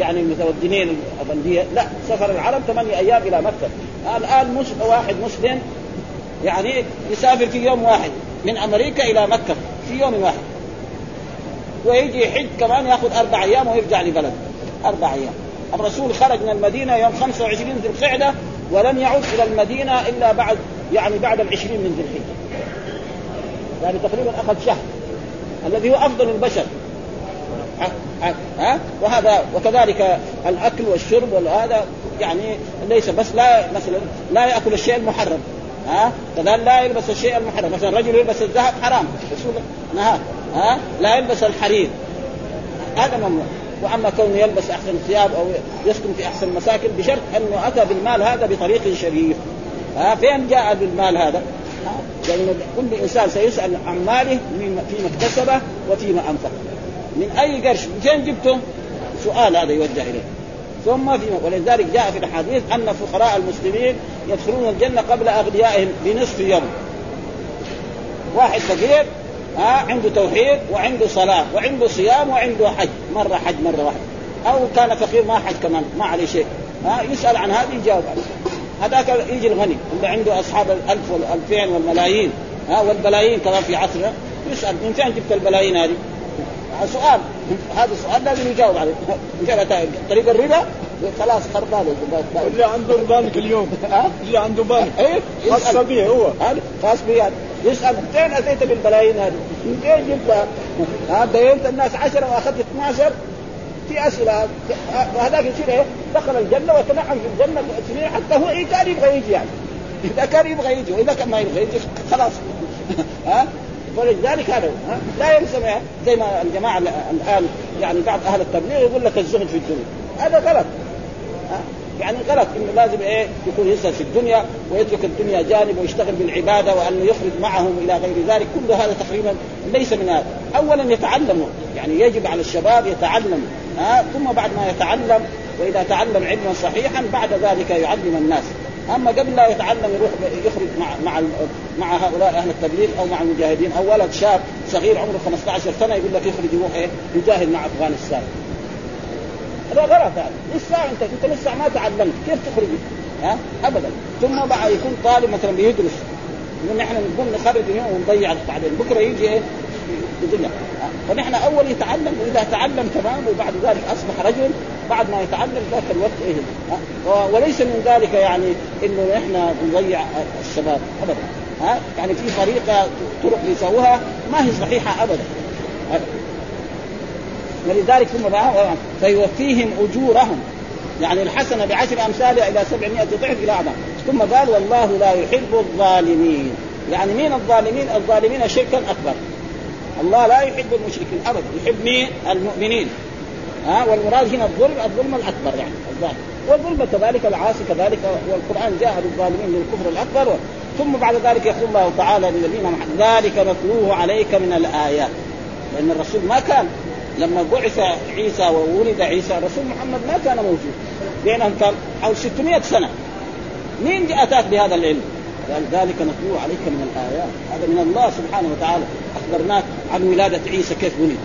S2: يعني المتودنين الأبندية لا سفر العرب ثمانية أيام إلى مكة الآن مش واحد مسلم يعني يسافر في يوم واحد من أمريكا إلى مكة في يوم واحد ويجي يحج كمان ياخذ أربع أيام ويرجع لبلده أربع أيام الرسول خرج من المدينة يوم 25 ذي القعدة ولم يعد الى المدينه الا بعد يعني بعد العشرين من ذي الحجه يعني تقريبا اخذ شهر الذي هو افضل البشر ها وهذا وكذلك الاكل والشرب وهذا يعني ليس بس لا مثلا لا ياكل الشيء المحرم ها كذلك لا يلبس الشيء المحرم مثلا رجل يلبس الذهب حرام رسول نهى ها لا يلبس الحرير هذا ممنوع واما كونه يلبس احسن الثياب او يسكن في احسن المساكن بشرط انه اتى بالمال هذا بطريق شريف ها فين جاء بالمال هذا؟ لان يعني كل انسان سيسال عن ماله فيما اكتسبه وفيما انفق من اي قرش من فين جبته؟ سؤال هذا يوجه اليه ثم في ولذلك جاء في الحديث ان فقراء المسلمين يدخلون الجنه قبل اغنيائهم بنصف يوم واحد فقير ها عنده توحيد وعنده صلاه وعنده صيام وعنده حج مره حج مره واحده او كان فقير ما حج كمان ما عليه شيء ها يسال عن هذه يجاوب هذاك يجي الغني اللي عنده اصحاب الالف والالفين والملايين ها والبلايين كمان في عصرنا يسال من فين جبت البلايين هذه؟ سؤال هذا السؤال لازم يجاوب عليه طريق الربا خلاص خربان اللي عنده بنك اليوم ها؟ اللي عنده بنك إيه؟ خاص به هو خاص به يسال فين اتيت بالبلايين هذه؟ من فين جبتها؟ ها بينت الناس 10 واخذت 12 في اسئله وهذاك يصير ايه؟ دخل الجنه وتنعم في الجنه سنين حتى هو ايه كان يبغى يجي يعني اذا كان يبغى يجي واذا كان ما يبغى يجي خلاص *laughs* ها ولذلك هذا لا ينسمع زي ما الجماعه الان يعني بعض اهل التبليغ يقول لك الزهد في الدنيا هذا غلط يعني غلط انه لازم ايه يكون يسعد في الدنيا ويترك الدنيا جانب ويشتغل بالعباده وانه يخرج معهم الى غير ذلك كل هذا تقريبا ليس من هذا اولا يتعلموا يعني يجب على الشباب يتعلموا ها ثم بعد ما يتعلم واذا تعلم علما صحيحا بعد ذلك يعلم الناس اما قبل لا يتعلم يروح يخرج مع مع مع هؤلاء اهل التبليغ او مع المجاهدين او ولد شاب صغير عمره 15 سنه يقول لك يخرج يروح ايه يجاهد مع افغانستان هذا غلط هذا لسه انت انت لسه ما تعلمت كيف تخرج ها ابدا ثم بقى يكون طالب مثلا بيدرس نحن نقوم نخرج اليوم ونضيع بعدين بكره يجي ايه الدنيا فنحن اول يتعلم واذا تعلم تمام وبعد ذلك اصبح رجل بعد ما يتعلم ذاك الوقت ايه وليس من ذلك يعني انه نحن نضيع الشباب ابدا ها يعني في طريقه طرق يسووها ما هي صحيحه ابدا, أبداً. ولذلك ثم فيوفيهم اجورهم يعني الحسنه بعشر امثالها الى 700 ضعف الى اعظم ثم قال والله لا يحب الظالمين يعني مين الظالمين؟ الظالمين الشرك الاكبر الله لا يحب المشركين ابدا يحب مين؟ المؤمنين ها والمراد هنا الظلم الظلم الاكبر يعني الظالم والظلم كذلك العاصي كذلك والقران جاء بالظالمين للكفر الاكبر ثم بعد ذلك يقول الله تعالى للذين ذلك نتلوه عليك من الايات لان الرسول ما كان لما بعث عيسى وولد عيسى رسول محمد ما كان موجود بينهم كان او 600 سنه مين اتاك بهذا العلم؟ قال ذلك نتلو عليك من الايات هذا من الله سبحانه وتعالى اخبرناك عن ولاده عيسى كيف ولد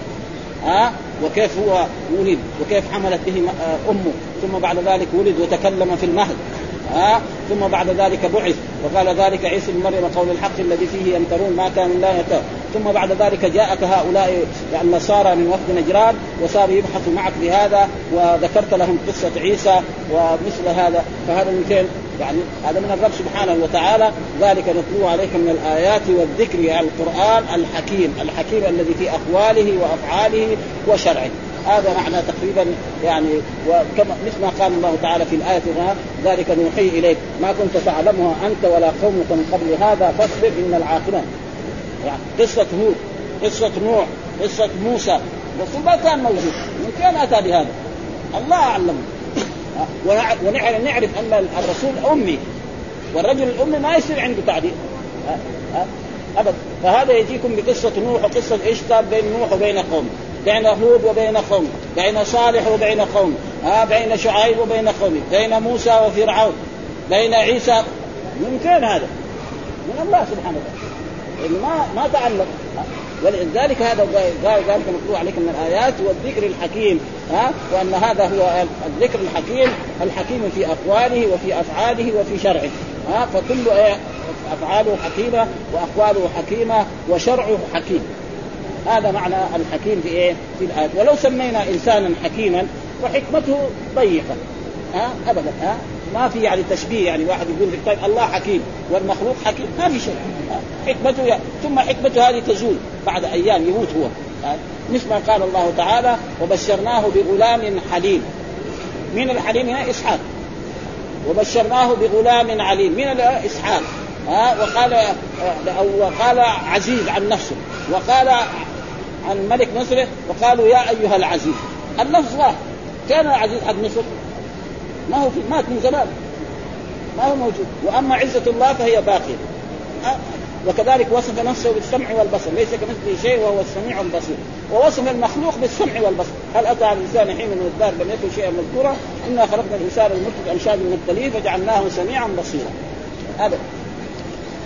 S2: ها أه؟ وكيف هو ولد وكيف حملت به آه، امه ثم بعد ذلك ولد وتكلم في المهد ها ثم بعد ذلك بعث وقال ذلك عيسى بن مريم قول الحق الذي فيه يمترون ما كانوا لا يتر ثم بعد ذلك جاءك هؤلاء النصارى من وفد نجران وصاروا يبحثوا معك بهذا وذكرت لهم قصه عيسى ومثل هذا فهذا من فين؟ يعني هذا من الرب سبحانه وتعالى ذلك نتلوه عليك من الايات والذكر القران الحكيم الحكيم الذي في اقواله وافعاله وشرعه هذا معنى تقريبا يعني وكما مثل ما قال الله تعالى في الايه هنا ذلك نوحي اليك ما كنت تعلمها انت ولا قومك من قبل هذا فاصبر ان العاقبه يعني قصه هود قصه نوح قصه موسى الرسول ما كان موجود من كان اتى بهذا الله أعلم ونعرف ان الرسول امي والرجل الامي ما يصير عنده تعديل أبد فهذا يجيكم بقصه نوح وقصه ايش بين نوح وبين قومه بين هود وبين قومه بين صالح وبين قومه آه بين شعيب وبين قومه بين موسى وفرعون بين عيسى من فين هذا؟ من الله سبحانه وتعالى ما ما تعلق ولذلك هذا قال ذلك مطلوع عليك من الايات والذكر الحكيم ها آه، وان هذا هو الذكر الحكيم الحكيم في اقواله وفي افعاله وفي شرعه ها آه، فكل افعاله حكيمه واقواله حكيمه وشرعه حكيم هذا معنى الحكيم في ايه؟ في الآية ولو سمينا انسانا حكيما وحكمته ضيقه ها ابدا ها ما في يعني تشبيه يعني واحد يقول لك طيب الله حكيم والمخلوق حكيم ما في شيء حكمته يعني. ثم حكمته هذه تزول بعد ايام يموت هو مثل ما قال الله تعالى وبشرناه بغلام حليم من الحليم هنا اسحاق وبشرناه بغلام عليم من اسحاق ها وقال او وقال عزيز عن نفسه وقال عن ملك مصر وقالوا يا ايها العزيز اللفظ واحد كان العزيز حق مصر ما هو في مات من زمان ما هو موجود واما عزه الله فهي باقيه أه؟ وكذلك وصف نفسه بالسمع والبصر ليس كمثله شيء وهو السميع البصير ووصف المخلوق بالسمع والبصر هل اتى على الانسان حين من الدار لم يكن شيئا مذكورا انا خلقنا الانسان من انشاد من نبتليه فجعلناه سميعا بصيرا هذا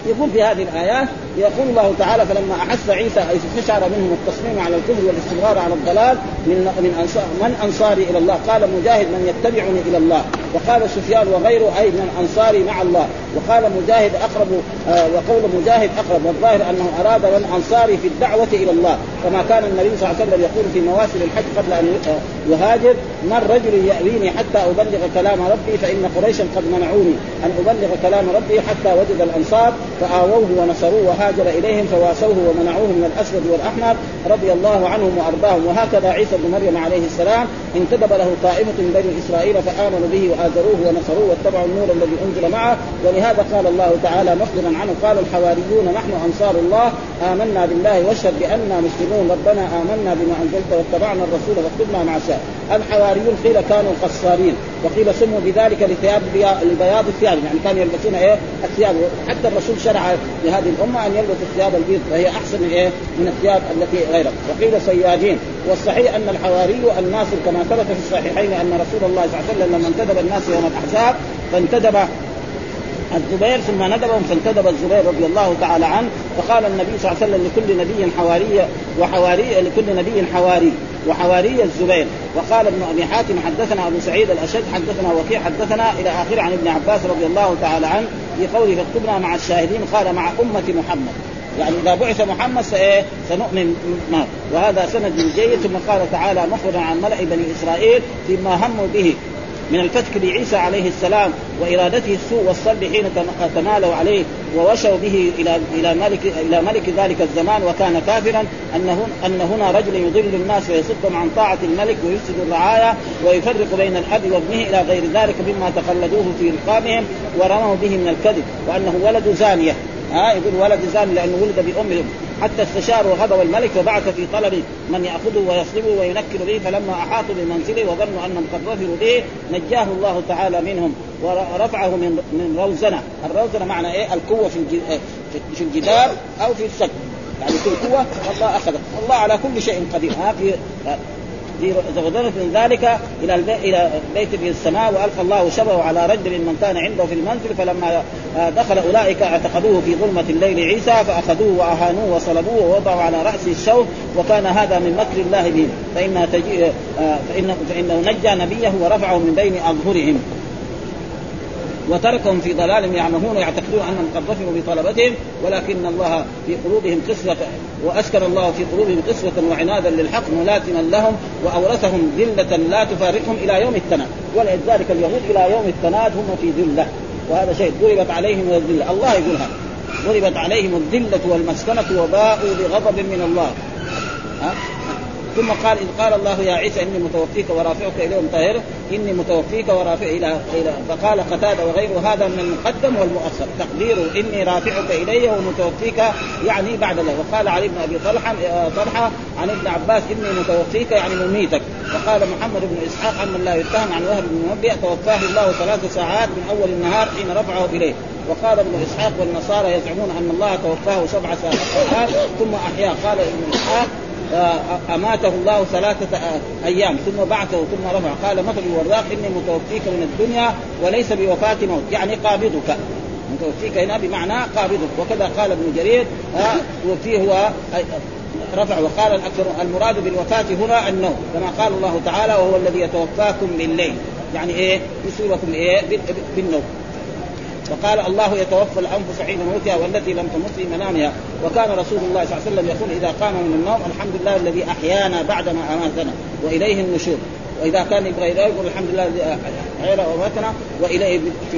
S2: يقول في هذه الايات يقول الله تعالى فلما احس عيسى اي استشعر منهم التصميم على الكفر والاستمرار على الضلال من من انصار من انصاري الى الله قال مجاهد من يتبعني الى الله وقال سفيان وغيره اي من انصاري مع الله وقال مجاهد اقرب آه وقول مجاهد اقرب والظاهر انه اراد من انصاري في الدعوه الى الله كما كان النبي صلى الله عليه وسلم يقول في مواسم الحج قبل ان آه، يهاجر ما الرجل يأويني حتى ابلغ كلام ربي فان قريشا قد منعوني ان ابلغ كلام ربي حتى وجد الانصار فآووه ونصروه وهاجر اليهم فواسوه ومنعوه من الاسود والاحمر رضي الله عنهم وارضاهم وهكذا عيسى بن مريم عليه السلام انتدب له طائفه من بني اسرائيل فامنوا به وآزروه ونصروه واتبعوا النور الذي انزل معه ولهذا قال الله تعالى مخبرا عنه قال الحواريون نحن انصار الله امنا بالله واشهد بانا مسلمون المسلمون ربنا آمنا بما أنزلت واتبعنا الرسول واكتبنا مع الشاهدين الحواريون قيل كانوا قصارين وقيل سموا بذلك لثياب البياض الثياب يعني كانوا يلبسون ايه الثياب حتى الرسول شرع لهذه الامه ان يلبسوا الثياب البيض فهي احسن من ايه من الثياب التي غيرها وقيل صيادين والصحيح ان الحواري الناصر كما ثبت في الصحيحين ان رسول الله صلى الله عليه وسلم لما انتدب الناس يوم الاحزاب فانتدب الزبير ثم ندبهم فانتدب الزبير رضي الله تعالى عنه فقال النبي صلى الله عليه وسلم لكل نبي حواري وحواري لكل نبي حواري وحواري الزبير وقال ابن ابي حاتم حدثنا ابو سعيد الاشد حدثنا وكيع حدثنا الى اخره عن ابن عباس رضي الله تعالى عنه في قوله فاكتبنا مع الشاهدين قال مع امه محمد يعني اذا بعث محمد سايه سنؤمن ما وهذا سند جيد ثم قال تعالى مخبرا عن ملأ بني اسرائيل فيما هموا به من الفتك بعيسى عليه السلام وارادته السوء والصلب حين تمالوا عليه ووشوا به الى الى ملك الى ملك ذلك الزمان وكان كافرا انه ان هنا رجل يضل الناس ويصدهم عن طاعه الملك ويفسد الرعايا ويفرق بين الاب وابنه الى غير ذلك مما تقلدوه في رقابهم ورموا به من الكذب وانه ولد زانيه ها يقول ولد زاني لانه ولد بأمهم حتى استشاروا غضب الملك وبعث في طلب من ياخذه ويصلبه وينكر به فلما احاطوا بمنزله وظنوا انهم قد ظفروا به نجاه الله تعالى منهم ورفعه من من روزنه، الروزنه معنى ايه؟ القوه في آه، في الجدار او في السد، يعني في القوه الله اخذه، الله على كل شيء قدير، ها في آه، غدرة من ذلك الى الى بيت في السماء والقى الله شبهه على رجل من كان عنده في المنزل فلما آه، دخل اولئك اعتقدوه في ظلمه الليل عيسى فاخذوه واهانوه وصلبوه ووضعوا على راسه الشوك وكان هذا من مكر الله به فإنه, آه، فإنه نجى نبيه ورفعه من بين أظهرهم وتركهم في ضلال يعمهون يعتقدون انهم قد ظفروا بطلبتهم ولكن الله في قلوبهم قسوه واسكن الله في قلوبهم قسوه وعنادا للحق ملازما لهم واورثهم ذله لا تفارقهم الى يوم التناد ولذلك اليهود الى يوم التناد هم في ذله وهذا شيء ضربت عليهم الذله الله يقولها ضربت عليهم الذله والمسكنه وباءوا بغضب من الله ها ثم قال إذ قال الله يا عيسى إني متوفيك ورافعك إليهم طاهرة إني متوفيك ورافع إلى إلى فقال قتادة وغيره هذا من المقدم والمؤخر تقديره إني رافعك إلي ومتوفيك يعني بعد الله وقال علي بن أبي طلحة طلحة عن ابن عباس إني متوفيك يعني مميتك وقال محمد بن إسحاق عمن لا يتهم عن وهب بن مبيع توفاه الله ثلاث ساعات من أول النهار حين رفعه إليه وقال ابن اسحاق والنصارى يزعمون ان الله توفاه سبع ساعات ثم احياه قال ابن اسحاق آه، اماته الله ثلاثه ايام ثم بعثه ثم رفع قال مثل الوراق اني متوفيك من الدنيا وليس بوفاه موت يعني قابضك متوفيك هنا بمعنى قابضك وكذا قال ابن جرير آه، وفيه هو رفع وقال الاكثر المراد بالوفاه هنا النوم كما قال الله تعالى وهو الذي يتوفاكم بالليل يعني ايه يصيبكم ايه بالنوم وقال الله يتوفى الانفس حين موتها والتي لم تمت في منامها وكان رسول الله صلى الله عليه وسلم يقول اذا قام من النوم الحمد لله الذي احيانا بعدما اماتنا واليه النشور واذا كان يبغى يقول الحمد لله الذي احيانا واماتنا واليه في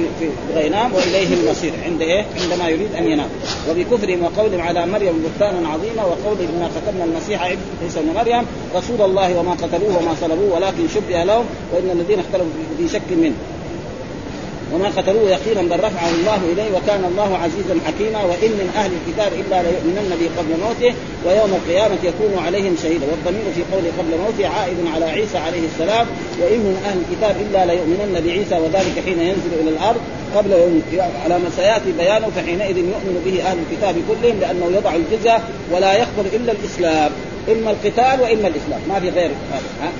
S2: في ينام واليه المصير عند ايه؟ عندما يريد ان ينام وبكفرهم وقولهم على مريم بهتانا عظيما وقولهم انا قتلنا المسيح عيسى ابن مريم رسول الله وما قتلوه وما صلبوه ولكن شبه لهم وان الذين اختلفوا في شك منه وما قتلوه يقينا بل رفعه الله اليه وكان الله عزيزا حكيما وان من اهل الكتاب الا ليؤمنن به قبل موته ويوم القيامه يكون عليهم شهيدا والضمير في قول قبل موته عائد على عيسى عليه السلام وان من اهل الكتاب الا ليؤمنن بعيسى وذلك حين ينزل الى الارض قبل يوم القيامه على ما سياتي بيانه فحينئذ يؤمن به اهل الكتاب كلهم لانه يضع الجزه ولا يقبل الا الاسلام اما القتال واما الاسلام ما في غير هذا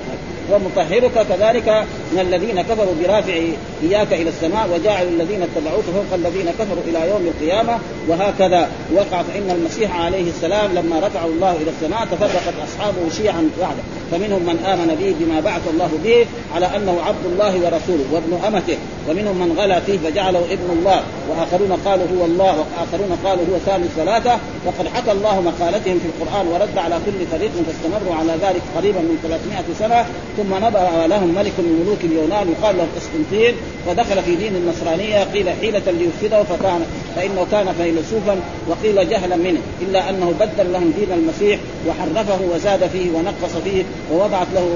S2: ومطهرك كذلك من الذين كفروا برافع اياك الى السماء وجاعل الذين اتبعوك فوق الذين كفروا الى يوم القيامه وهكذا وقع فان المسيح عليه السلام لما رفعوا الله الى السماء تفرقت اصحابه شيعا بعده فمنهم من امن به بما بعث الله به على انه عبد الله ورسوله وابن امته ومنهم من غلا فيه فجعله ابن الله واخرون قالوا هو الله واخرون قالوا هو ثاني ثلاثه وقد حكى الله مقالتهم في القران ورد على كل فريق فاستمروا على ذلك قريبا من 300 سنه ثم نبأ لهم ملك من ملوك اليونان يقال له قسطنطين ودخل في دين النصرانيه قيل حيله ليفسده فكان فانه كان فيلسوفا وقيل جهلا منه الا انه بدل لهم دين المسيح وحرفه وزاد فيه ونقص فيه ووضعت له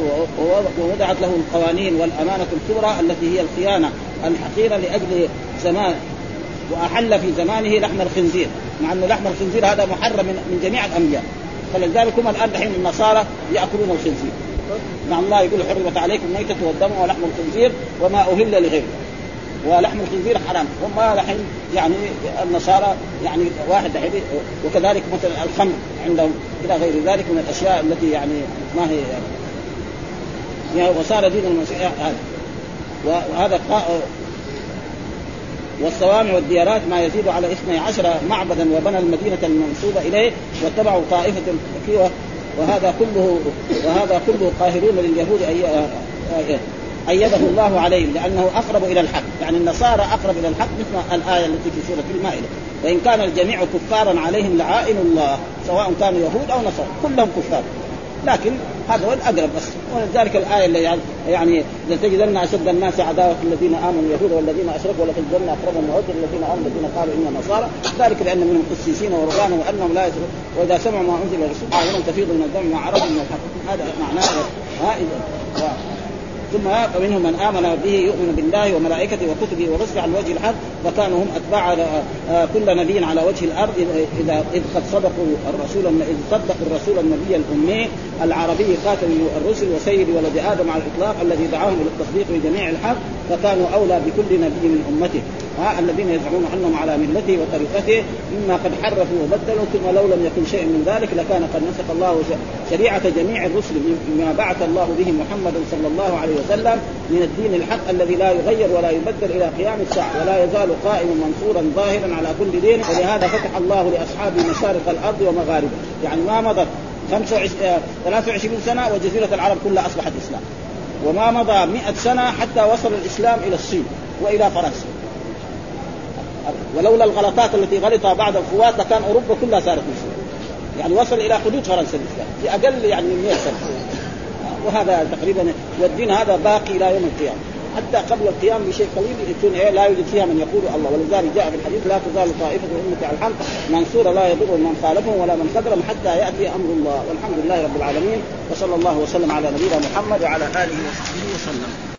S2: ووضعت له القوانين والامانه الكبرى التي هي الخيانه الحقيره لاجل زمان واحل في زمانه لحم الخنزير مع ان لحم الخنزير هذا محرم من جميع الانبياء فلذلك هم الان دحين النصارى ياكلون الخنزير مع نعم، الله يقول حرمت عليكم الميتة والدم ولحم الخنزير وما أهل لغيره ولحم الخنزير حرام هم لحم يعني النصارى يعني واحد وكذلك مثلا الخمر عندهم الى غير ذلك من الاشياء التي يعني ما هي يعني, يعني وصار دين المسيح هذا وهذا والصوامع والديارات ما يزيد على اثني عشر معبدا وبنى المدينة المنسوبة إليه واتبعوا طائفة مكية وهذا كله وهذا كله قاهرون لليهود أيده الله عليهم لأنه أقرب إلى الحق يعني النصارى أقرب إلى الحق مثل الآية التي في سورة المائدة وإن كان الجميع كفارا عليهم لعائن الله سواء كانوا يهود أو نصارى كلهم كفار لكن هذا هو الاقرب بس ولذلك الايه اللي يعني لتجدن يعني اشد الناس عداوه الذين امنوا اليهود والذين اشركوا ولتجدن اقربهم موده الذين امنوا الذين قالوا انا نصارى ذلك لان منهم قسيسين ورهبانا وانهم لا يسرقون واذا سمعوا ما انزل الرسول قالوا تفيض من الدم ما عرفوا من الحق هذا معناه ها ثم فمنهم من امن به يؤمن بالله وملائكته وكتبه ورسله على الوجه الحق وكانوا هم اتباع آه، آه، كل نبي على وجه الارض اذا اذ قد صدقوا الرسول اذ صدقوا الرسول النبي الامي العربي خاتم الرسل وسيد ولد ادم على الاطلاق الذي دعاهم الى التصديق بجميع الحق فكانوا اولى بكل نبي من امته ها الذين يزعمون انهم على ملته وطريقته مما قد حرفوا وبدلوا ثم لو لم يكن شيء من ذلك لكان قد نسخ الله شريعه جميع الرسل بما بعث الله به محمدا صلى الله عليه وسلم من الدين الحق الذي لا يغير ولا يبدل الى قيام الساعه ولا يزال قائما منصورا ظاهرا على كل دين ولهذا فتح الله لاصحابه مشارق الارض ومغاربه يعني ما مضت 23 آه، سنه وجزيره العرب كلها اصبحت اسلام وما مضى 100 سنه حتى وصل الاسلام الى الصين والى فرنسا ولولا الغلطات التي غلطها بعض القوات لكان اوروبا كلها صارت مسلمه يعني وصل الى حدود فرنسا الاسلام في اقل يعني من 100 سنه وهذا تقريبا والدين هذا باقي الى يوم القيامه حتى قبل القيام بشيء قليل يكون ايه لا يوجد فيها من يقول الله ولذلك جاء في الحديث لا تزال طائفه امك على الحمد منصوره لا يضر من خالفهم ولا من خذلهم حتى ياتي امر الله والحمد لله رب العالمين وصلى الله وسلم على نبينا محمد وعلى اله وصحبه وسلم